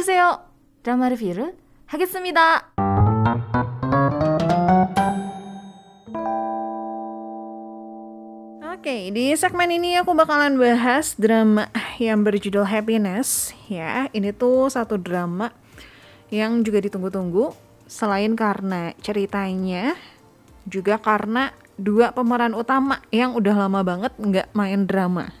어서오세요. 드라마 리뷰를 하겠습니다. Oke, di segmen ini aku bakalan bahas drama yang berjudul Happiness ya. Ini tuh satu drama yang juga ditunggu-tunggu selain karena ceritanya juga karena dua pemeran utama yang udah lama banget nggak main drama.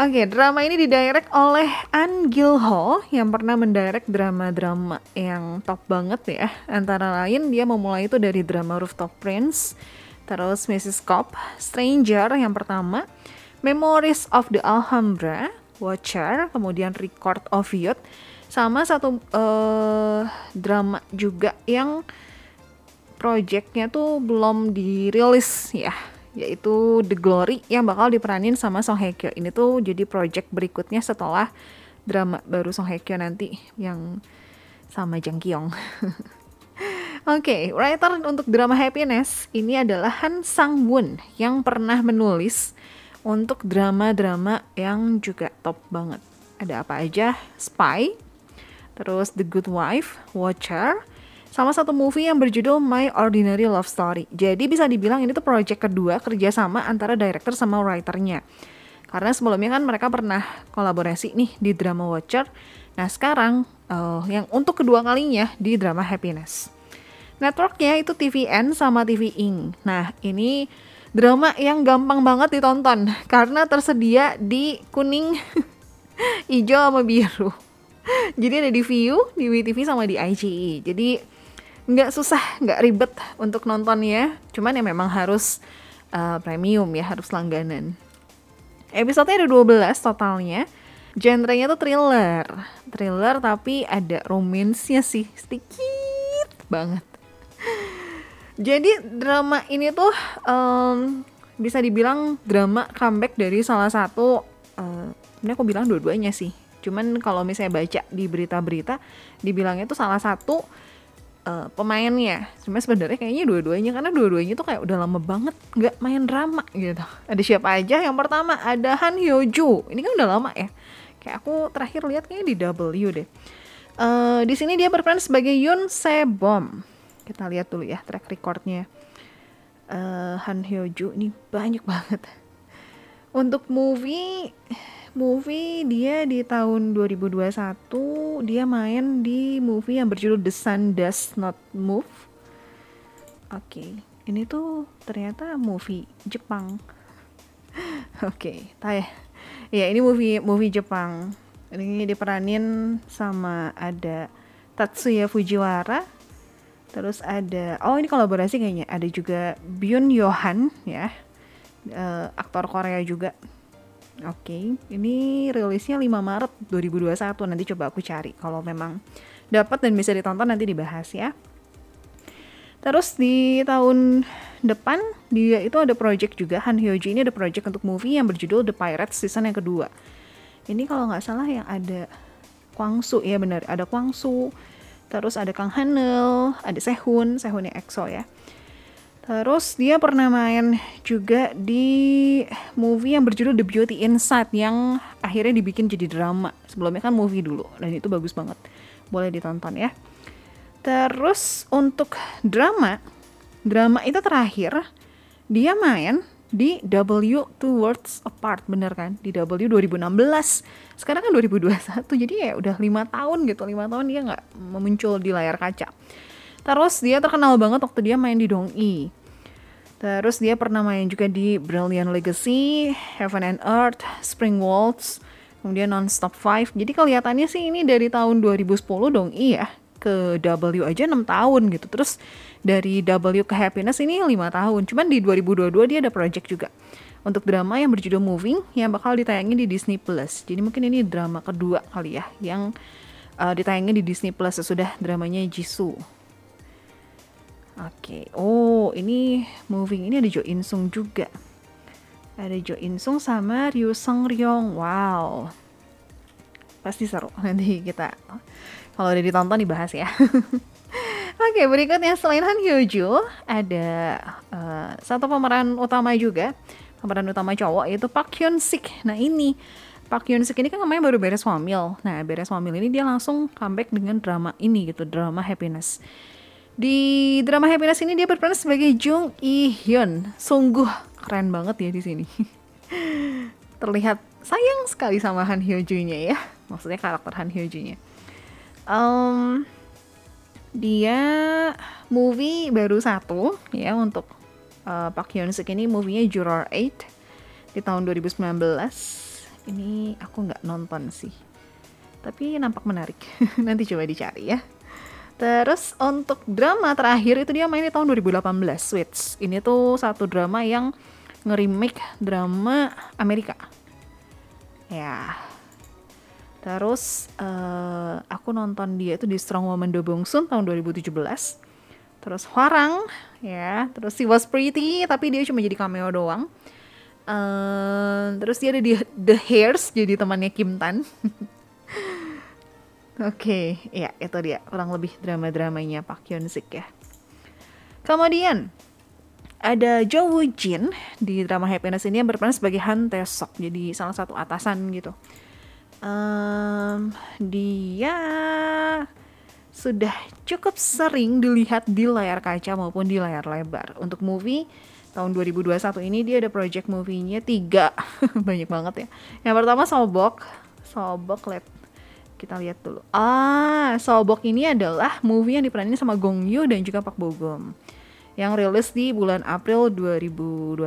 Oke, drama ini didirect oleh An Gil Ho yang pernah mendirect drama-drama yang top banget ya. Antara lain dia memulai itu dari drama Rooftop Prince, terus Mrs. Cop, Stranger yang pertama, Memories of the Alhambra, Watcher, kemudian Record of Youth, sama satu uh, drama juga yang projectnya tuh belum dirilis ya yaitu The Glory yang bakal diperanin sama Song Hye Kyo. Ini tuh jadi project berikutnya setelah drama baru Song Hye Kyo nanti yang sama Jang Kyung. Oke, okay, writer untuk drama Happiness ini adalah Han Sang Woon yang pernah menulis untuk drama-drama yang juga top banget. Ada apa aja? Spy, terus The Good Wife, Watcher, sama satu movie yang berjudul My Ordinary Love Story. Jadi bisa dibilang ini tuh project kedua kerjasama antara director sama writernya. Karena sebelumnya kan mereka pernah kolaborasi nih di drama Watcher. Nah sekarang uh, yang untuk kedua kalinya di drama Happiness. Networknya itu TVN sama TV Ing. Nah ini drama yang gampang banget ditonton karena tersedia di kuning, hijau sama biru. Jadi ada di View, di WTV sama di IGE. Jadi nggak susah nggak ribet untuk nontonnya. Cuman ya memang harus uh, premium ya harus langganan. Episode ada 12 totalnya. Genrenya tuh thriller. Thriller tapi ada romansnya sih sedikit banget. Jadi drama ini tuh um, bisa dibilang drama comeback dari salah satu uh, ini aku bilang dua-duanya sih. Cuman kalau misalnya baca di berita-berita dibilangnya tuh salah satu uh, pemainnya. Cuma sebenarnya kayaknya dua-duanya karena dua-duanya tuh kayak udah lama banget nggak main drama gitu. Ada siapa aja? Yang pertama ada Han Hyo Joo ini kan udah lama ya. Kayak aku terakhir lihat kayaknya di W deh. Uh, di sini dia berperan sebagai Yoon Se Bom kita lihat dulu ya track recordnya. Uh, Han Hyo Joo ini banyak banget. Untuk movie movie dia di tahun 2021 dia main di movie yang berjudul The Sun Does Not Move. Oke, okay. ini tuh ternyata movie Jepang. Oke, okay, ya ini movie movie Jepang. Ini diperanin sama ada Tatsuya Fujiwara. Terus ada oh ini kolaborasi kayaknya ada juga Byun Yohan ya. Uh, aktor Korea juga Oke, okay. ini rilisnya 5 Maret 2021. Nanti coba aku cari kalau memang dapat dan bisa ditonton nanti dibahas ya. Terus di tahun depan dia itu ada project juga Han Hyoji ini ada project untuk movie yang berjudul The Pirates season yang kedua. Ini kalau nggak salah yang ada Kwang Su ya benar, ada Kwang Su. Terus ada Kang Hanel, ada Sehun, Sehun yang EXO ya. Terus dia pernah main juga di movie yang berjudul The Beauty Inside yang akhirnya dibikin jadi drama. Sebelumnya kan movie dulu dan itu bagus banget. Boleh ditonton ya. Terus untuk drama, drama itu terakhir dia main di W Two Worlds Apart bener kan di W 2016 sekarang kan 2021 jadi ya udah lima tahun gitu lima tahun dia nggak muncul di layar kaca Terus dia terkenal banget waktu dia main di Dong-i. Terus dia pernah main juga di Brilliant Legacy, Heaven and Earth, Spring Waltz, kemudian Non-Stop 5. Jadi kelihatannya sih ini dari tahun 2010 Dong-i ya ke W aja 6 tahun gitu. Terus dari W ke Happiness ini 5 tahun. Cuman di 2022 dia ada project juga untuk drama yang berjudul Moving yang bakal ditayangin di Disney Plus. Jadi mungkin ini drama kedua kali ya yang uh, ditayangin di Disney Plus sesudah dramanya Jisoo. Oke, okay. oh ini moving ini ada Jo In Sung juga. Ada Jo In Sung sama Ryu Sung Ryong. Wow, pasti seru nanti kita kalau udah ditonton dibahas ya. Oke, okay, berikutnya selain Han Hyo Joo ada uh, satu pemeran utama juga, pemeran utama cowok yaitu Park Hyun Sik. Nah ini Park Hyun Sik ini kan kemarin baru beres wamil. Nah, beres wamil ini dia langsung comeback dengan drama ini gitu, drama Happiness. Di drama Happiness ini dia berperan sebagai Jung Lee Hyun. Sungguh keren banget ya di sini. Terlihat sayang sekali sama Han Hyo Joo-nya ya. Maksudnya karakter Han Hyo Joo-nya. Um, dia movie baru satu ya untuk uh, Park Hyun Sik ini movie-nya Juror 8 di tahun 2019 ini aku nggak nonton sih tapi nampak menarik nanti coba dicari ya terus untuk drama terakhir itu dia main di tahun 2018 Switch. Ini tuh satu drama yang nge-remake drama Amerika. Ya. Terus uh, aku nonton dia itu di Strong Woman Do Soon tahun 2017 terus Hwarang ya. Terus She Was Pretty tapi dia cuma jadi cameo doang. Uh, terus dia ada di The Hairs jadi temannya Kim Tan. Oke, okay, ya itu dia kurang lebih drama-dramanya Park Hyun Sik ya. Kemudian ada Jo Woo Jin di drama Happiness ini yang berperan sebagai Han Tae Sok, jadi salah satu atasan gitu. Um, dia sudah cukup sering dilihat di layar kaca maupun di layar lebar. Untuk movie tahun 2021 ini dia ada project movie-nya tiga banyak banget ya yang pertama Sobok Sobok let kita lihat dulu. Ah Sobok ini adalah movie yang diperanin sama Gong Yoo dan juga Pak Bogum yang rilis di bulan April 2021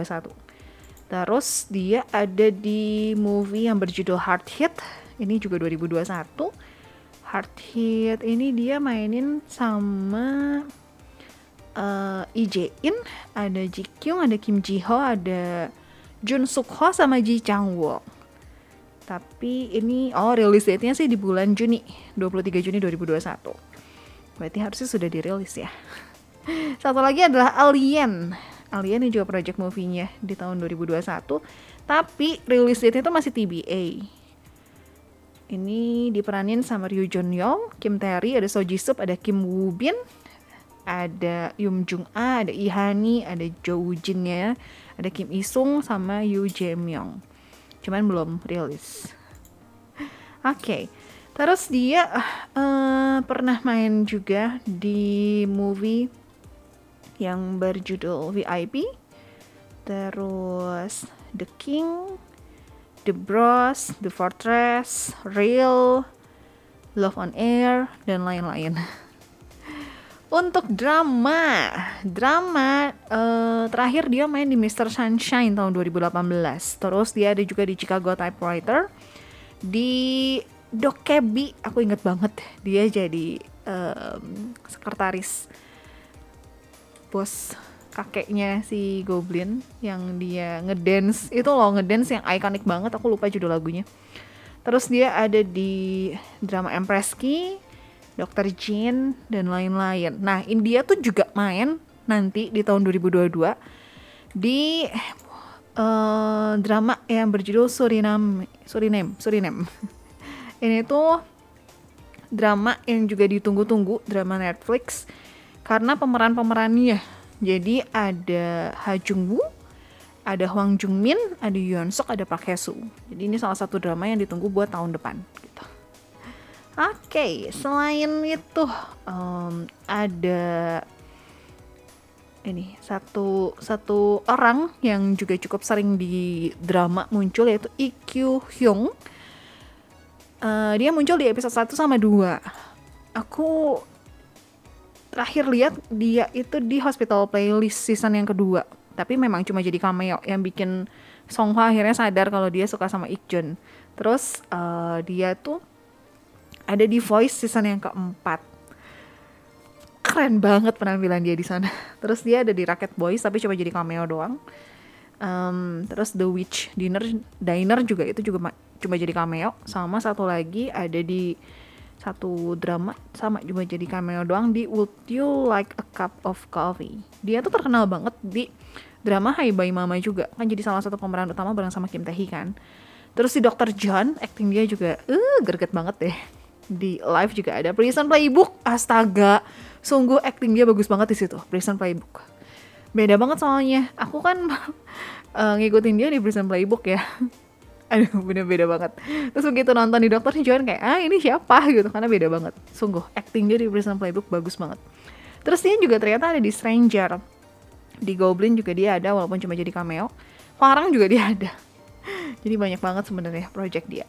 terus dia ada di movie yang berjudul Hard Hit ini juga 2021 Hard Hit ini dia mainin sama uh, Lee Jae-in, ada Ji Kyung, ada Kim Ji Ho, ada Jun Suk Ho sama Ji Chang Wook. Tapi ini oh rilis date-nya sih di bulan Juni, 23 Juni 2021. Berarti harusnya sudah dirilis ya. Satu lagi adalah Alien. Alien ini juga project movie-nya di tahun 2021, tapi rilis date itu masih TBA. Ini diperanin sama Ryu Jun Yong, Kim Tae-ri, ada So Ji Sup, ada Kim Woo Bin, ada Yum Jung A, ada Ihani, ada Jo Jin ya, ada Kim Isung sama Yu Jae Myung. Cuman belum rilis. Oke, okay. terus dia uh, pernah main juga di movie yang berjudul VIP, terus The King, The Bros, The Fortress, Real, Love on Air, dan lain-lain. Untuk drama, drama uh, terakhir dia main di Mr. Sunshine tahun 2018. Terus dia ada juga di Chicago Typewriter. Di Dokebi, aku inget banget dia jadi um, sekretaris bos kakeknya si Goblin yang dia ngedance itu loh ngedance yang ikonik banget aku lupa judul lagunya terus dia ada di drama Empress Key Dr. Jin dan lain-lain. Nah, India tuh juga main nanti di tahun 2022 di uh, drama yang berjudul Suriname, Suriname, Suriname. Ini tuh drama yang juga ditunggu-tunggu drama Netflix karena pemeran-pemerannya. Jadi ada Ha Jung Woo, ada Hwang Jung Min, ada Yoon Sok, ada Park Hae Soo. Jadi ini salah satu drama yang ditunggu buat tahun depan. Oke, okay, selain itu um, ada ini satu satu orang yang juga cukup sering di drama muncul yaitu Ikyu Hyung. Uh, dia muncul di episode 1 sama 2. Aku terakhir lihat dia itu di Hospital Playlist season yang kedua. Tapi memang cuma jadi cameo yang bikin Song Hwa akhirnya sadar kalau dia suka sama Ikjun. Terus uh, dia tuh ada di Voice season yang keempat. Keren banget penampilan dia di sana. Terus dia ada di Rocket Boys tapi cuma jadi cameo doang. Um, terus The Witch Dinner Diner juga itu juga cuma jadi cameo. Sama satu lagi ada di satu drama sama cuma jadi cameo doang di Would You Like a Cup of Coffee? Dia tuh terkenal banget di drama Hai Bye Mama juga. Kan jadi salah satu pemeran utama bareng sama Kim Tae Hee kan. Terus si Dr. John acting dia juga uh greget banget deh di live juga ada. Prison Playbook astaga. Sungguh acting dia bagus banget di situ Prison Playbook. Beda banget soalnya. Aku kan uh, ngikutin dia di Prison Playbook ya. Aduh bener beda banget. Terus begitu nonton di dokter sih kayak ah ini siapa? gitu karena beda banget. Sungguh acting dia di Prison Playbook bagus banget. Terus dia juga ternyata ada di Stranger. Di Goblin juga dia ada walaupun cuma jadi cameo. Farang juga dia ada. Jadi banyak banget sebenarnya project dia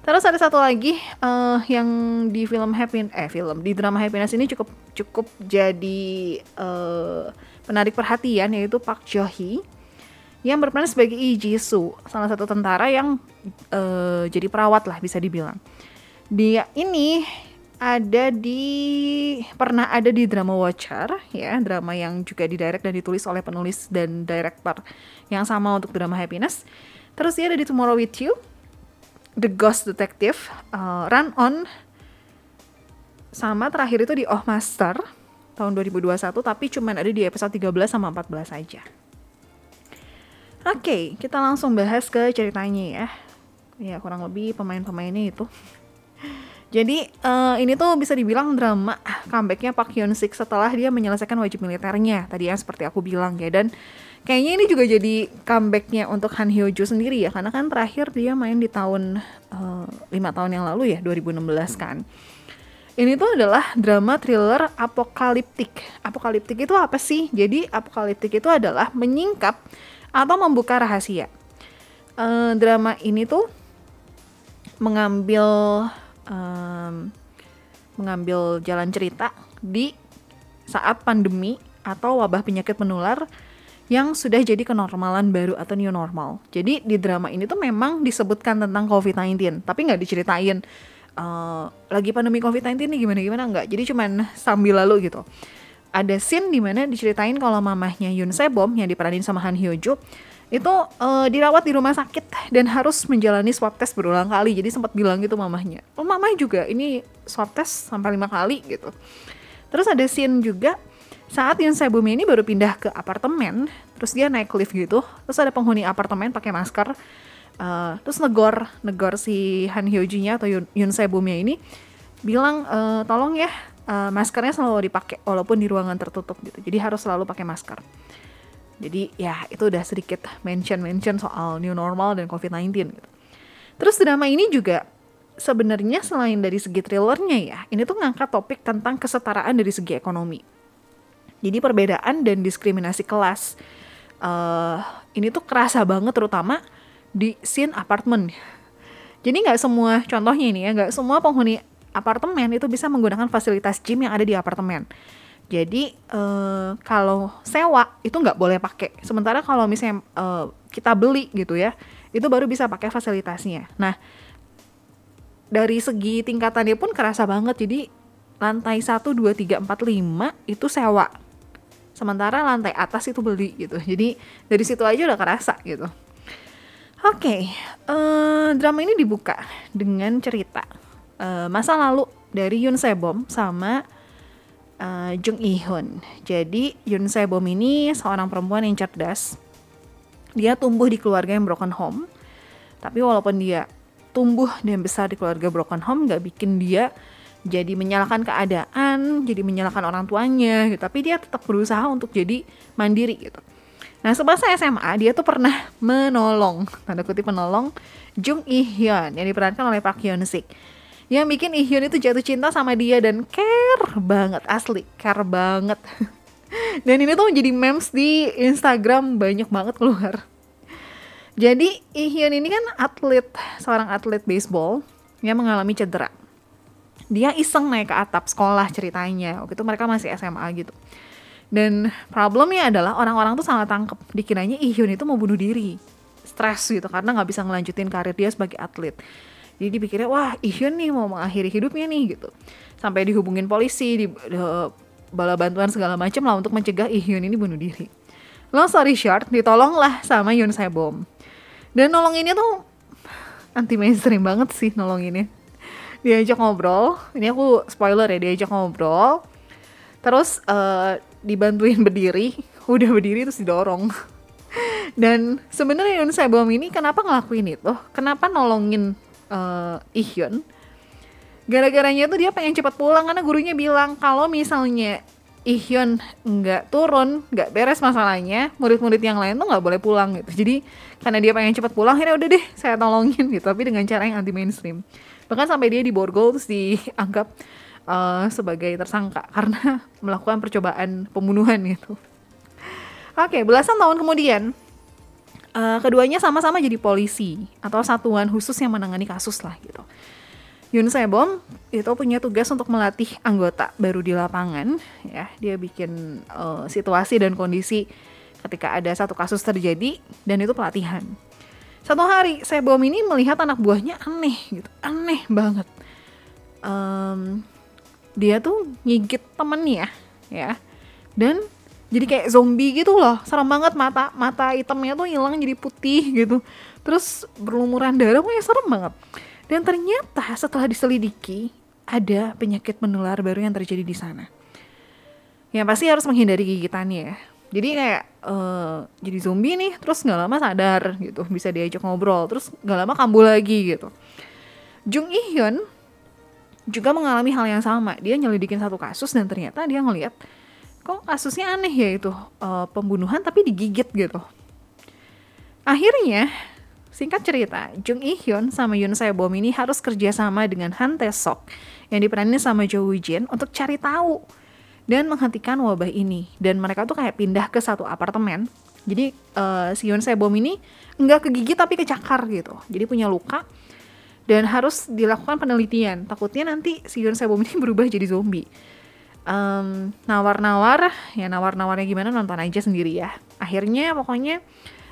Terus ada satu lagi uh, yang di film Happy eh film di drama Happiness ini cukup cukup jadi uh, penarik perhatian yaitu Park Jo Hee yang berperan sebagai Lee Ji Soo, salah satu tentara yang uh, jadi perawat lah bisa dibilang. Dia ini ada di pernah ada di drama Watcher ya, drama yang juga didirect dan ditulis oleh penulis dan director yang sama untuk drama Happiness. Terus dia ada di Tomorrow with You, The Ghost Detective, uh, Run On, sama terakhir itu di Oh Master tahun 2021 tapi cuman ada di episode 13 sama 14 aja. Oke, okay, kita langsung bahas ke ceritanya ya. Ya, kurang lebih pemain-pemainnya itu. Jadi, uh, ini tuh bisa dibilang drama comebacknya Park Hyun Sik setelah dia menyelesaikan wajib militernya. Tadi yang seperti aku bilang ya. Dan kayaknya ini juga jadi comebacknya untuk Han Hyo Joo sendiri ya. Karena kan terakhir dia main di tahun uh, eh, 5 tahun yang lalu ya, 2016 kan. Ini tuh adalah drama thriller apokaliptik. Apokaliptik itu apa sih? Jadi apokaliptik itu adalah menyingkap atau membuka rahasia. Uh, drama ini tuh mengambil um, mengambil jalan cerita di saat pandemi atau wabah penyakit menular yang sudah jadi kenormalan baru atau new normal. Jadi di drama ini tuh memang disebutkan tentang COVID-19, tapi nggak diceritain uh, lagi pandemi COVID-19 nih gimana-gimana nggak. Jadi cuman sambil lalu gitu ada scene di mana diceritain kalau mamahnya Yun Sebom yang diperanin sama Han Hyo Joo itu uh, dirawat di rumah sakit dan harus menjalani swab test berulang kali jadi sempat bilang gitu mamahnya oh mamah juga ini swab test sampai lima kali gitu terus ada scene juga saat Yun Sebom ini baru pindah ke apartemen terus dia naik lift gitu terus ada penghuni apartemen pakai masker uh, terus negor negor si Han Hyo Joo nya atau Yun, Yun Sebomnya ini bilang e, tolong ya uh, maskernya selalu dipakai walaupun di ruangan tertutup gitu. Jadi harus selalu pakai masker. Jadi ya itu udah sedikit mention-mention soal new normal dan COVID-19 gitu. Terus drama ini juga sebenarnya selain dari segi thrillernya ya, ini tuh ngangkat topik tentang kesetaraan dari segi ekonomi. Jadi perbedaan dan diskriminasi kelas uh, ini tuh kerasa banget terutama di scene apartemen. Jadi nggak semua contohnya ini ya, nggak semua penghuni apartemen itu bisa menggunakan fasilitas gym yang ada di apartemen. Jadi uh, kalau sewa itu nggak boleh pakai. Sementara kalau misalnya uh, kita beli gitu ya, itu baru bisa pakai fasilitasnya. Nah dari segi tingkatannya pun kerasa banget. Jadi lantai 1, 2, 3, 4, 5 itu sewa. Sementara lantai atas itu beli gitu. Jadi dari situ aja udah kerasa gitu. Oke, okay, uh, drama ini dibuka dengan cerita uh, masa lalu dari Yun Sebom sama uh, Jung Lee Hoon. Jadi Yun Sebom ini seorang perempuan yang cerdas. Dia tumbuh di keluarga yang broken home. Tapi walaupun dia tumbuh dan besar di keluarga broken home, gak bikin dia jadi menyalahkan keadaan, jadi menyalahkan orang tuanya, gitu. tapi dia tetap berusaha untuk jadi mandiri gitu. Nah semasa SMA dia tuh pernah menolong, tanda kutip menolong Jung Hyun yang diperankan oleh Park Hyun Sik yang bikin Ihyun itu jatuh cinta sama dia dan care banget asli care banget. Dan ini tuh menjadi memes di Instagram banyak banget keluar. Jadi Ihyun ini kan atlet seorang atlet baseball yang mengalami cedera. Dia iseng naik ke atap sekolah ceritanya waktu itu mereka masih SMA gitu. Dan problemnya adalah orang-orang tuh sangat tangkep dikiranya Ihyun itu mau bunuh diri stres gitu karena nggak bisa ngelanjutin karir dia sebagai atlet jadi dipikirnya wah Ihyun nih mau mengakhiri hidupnya nih gitu. Sampai dihubungin polisi di, di bala bantuan segala macam lah untuk mencegah Ihyun ini bunuh diri. Long story short ditolonglah sama Yun Sebom dan nolong ini tuh anti mainstream banget sih nolong ini diajak ngobrol ini aku spoiler ya diajak ngobrol. Terus uh, dibantuin berdiri udah berdiri terus didorong. Dan sebenarnya Yun Sebom ini kenapa ngelakuin itu? Kenapa nolongin uh, Ihyun gara-garanya tuh dia pengen cepat pulang karena gurunya bilang kalau misalnya Ihyun nggak turun, nggak beres masalahnya, murid-murid yang lain tuh nggak boleh pulang gitu. Jadi karena dia pengen cepat pulang, akhirnya udah deh saya tolongin gitu, tapi dengan cara yang anti mainstream. Bahkan sampai dia diborgol terus dianggap uh, sebagai tersangka karena melakukan percobaan pembunuhan gitu. Oke, belasan tahun kemudian uh, keduanya sama-sama jadi polisi atau satuan khusus yang menangani kasus lah gitu. Yun Sebom itu punya tugas untuk melatih anggota baru di lapangan ya. Dia bikin uh, situasi dan kondisi ketika ada satu kasus terjadi dan itu pelatihan. Satu hari Sebom ini melihat anak buahnya aneh gitu. Aneh banget. Um, dia tuh ngigit temennya ya. Dan jadi kayak zombie gitu loh serem banget mata mata hitamnya tuh hilang jadi putih gitu terus berlumuran darah pokoknya serem banget dan ternyata setelah diselidiki, ada penyakit menular baru yang terjadi di sana. Yang pasti harus menghindari gigitannya ya. Jadi kayak uh, jadi zombie nih, terus nggak lama sadar gitu, bisa diajak ngobrol, terus nggak lama kambuh lagi gitu. Jung Ih Hyun juga mengalami hal yang sama. Dia nyelidikin satu kasus dan ternyata dia ngeliat kok kasusnya aneh ya itu uh, pembunuhan tapi digigit gitu. Akhirnya Singkat cerita, Jung Ih Hyun sama Yoon Bom ini harus kerjasama dengan Han Tae Sok yang diperanin sama Jo Woo Jin untuk cari tahu dan menghentikan wabah ini. Dan mereka tuh kayak pindah ke satu apartemen. Jadi uh, si Yoon Bom ini nggak kegigit tapi kecakar gitu. Jadi punya luka dan harus dilakukan penelitian. Takutnya nanti si Yoon Bom ini berubah jadi zombie. Um, nawar-nawar, ya nawar-nawarnya gimana nonton aja sendiri ya. Akhirnya pokoknya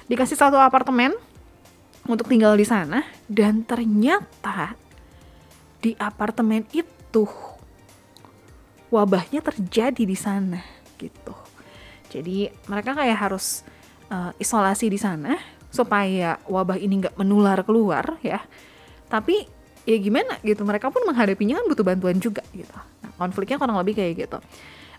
dikasih satu apartemen untuk tinggal di sana dan ternyata di apartemen itu wabahnya terjadi di sana gitu. Jadi mereka kayak harus uh, isolasi di sana supaya wabah ini nggak menular keluar ya. Tapi ya gimana gitu. Mereka pun menghadapinya kan butuh bantuan juga gitu. Nah, konfliknya kurang lebih kayak gitu.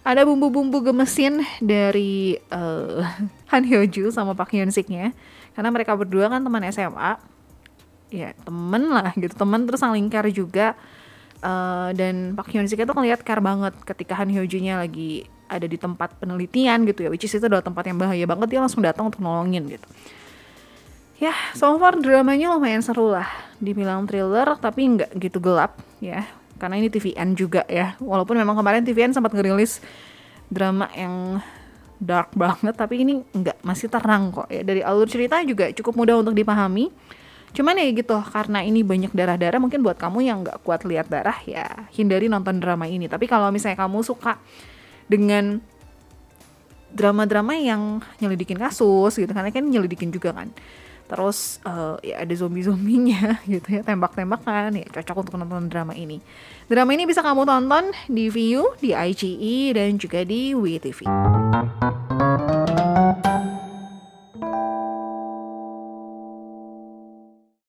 Ada bumbu-bumbu gemesin dari uh, Han Hyo Joo sama Pak Hyun Siknya karena mereka berdua kan teman SMA ya temen lah gitu. Temen terus saling care juga. Uh, dan Pak Hyun Sik itu ngeliat care banget ketika Han Hyo nya lagi ada di tempat penelitian gitu ya. Which is itu adalah tempat yang bahaya banget. Dia langsung datang untuk nolongin gitu ya so far dramanya lumayan seru lah. Dibilang thriller tapi nggak gitu gelap ya. Karena ini TVN juga ya. Walaupun memang kemarin TVN sempat ngerilis drama yang dark banget tapi ini enggak masih terang kok ya. Dari alur cerita juga cukup mudah untuk dipahami. Cuman ya gitu karena ini banyak darah-darah mungkin buat kamu yang nggak kuat lihat darah ya hindari nonton drama ini. Tapi kalau misalnya kamu suka dengan drama-drama yang nyelidikin kasus gitu karena kan nyelidikin juga kan terus uh, ya ada zombie-zombinya gitu ya tembak-tembakan ya cocok untuk nonton drama ini. Drama ini bisa kamu tonton di View di IGE dan juga di WeTV